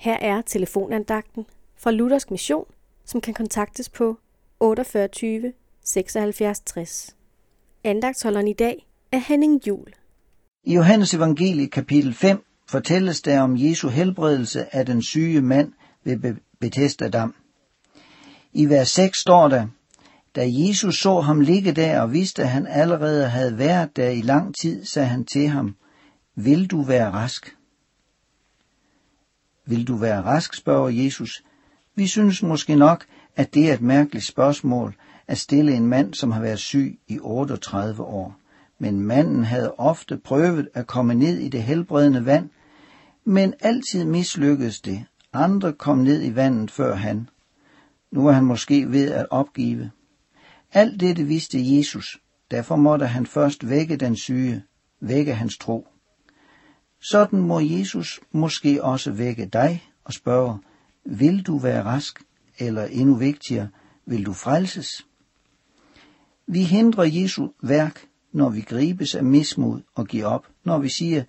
Her er telefonandagten fra Luthersk Mission, som kan kontaktes på 48 76 60. Andagtholderen i dag er Henning Jul. I Johannes evangelie kapitel 5 fortælles der om Jesu helbredelse af den syge mand ved Bethesda Dam. I vers 6 står der, da Jesus så ham ligge der og vidste, at han allerede havde været der i lang tid, sagde han til ham, vil du være rask? Vil du være rask, spørger Jesus. Vi synes måske nok, at det er et mærkeligt spørgsmål at stille en mand, som har været syg i 38 år. Men manden havde ofte prøvet at komme ned i det helbredende vand, men altid mislykkedes det. Andre kom ned i vandet før han. Nu var han måske ved at opgive. Alt dette vidste Jesus, derfor måtte han først vække den syge, vække hans tro. Sådan må Jesus måske også vække dig og spørge, vil du være rask, eller endnu vigtigere, vil du frelses? Vi hindrer Jesu værk, når vi gribes af mismod og giver op, når vi siger,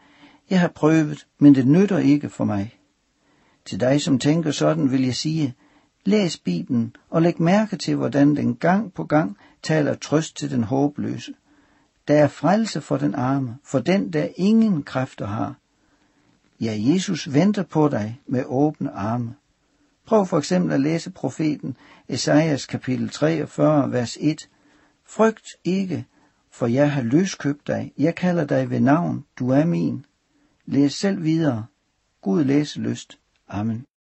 jeg har prøvet, men det nytter ikke for mig. Til dig, som tænker sådan, vil jeg sige, læs Bibelen og læg mærke til, hvordan den gang på gang taler trøst til den håbløse. Der er frelse for den arme, for den, der ingen kræfter har. Ja, Jesus venter på dig med åbne arme. Prøv for eksempel at læse profeten Esajas kapitel 43, vers 1. Frygt ikke, for jeg har løskøbt dig. Jeg kalder dig ved navn. Du er min. Læs selv videre. God læselyst. Amen.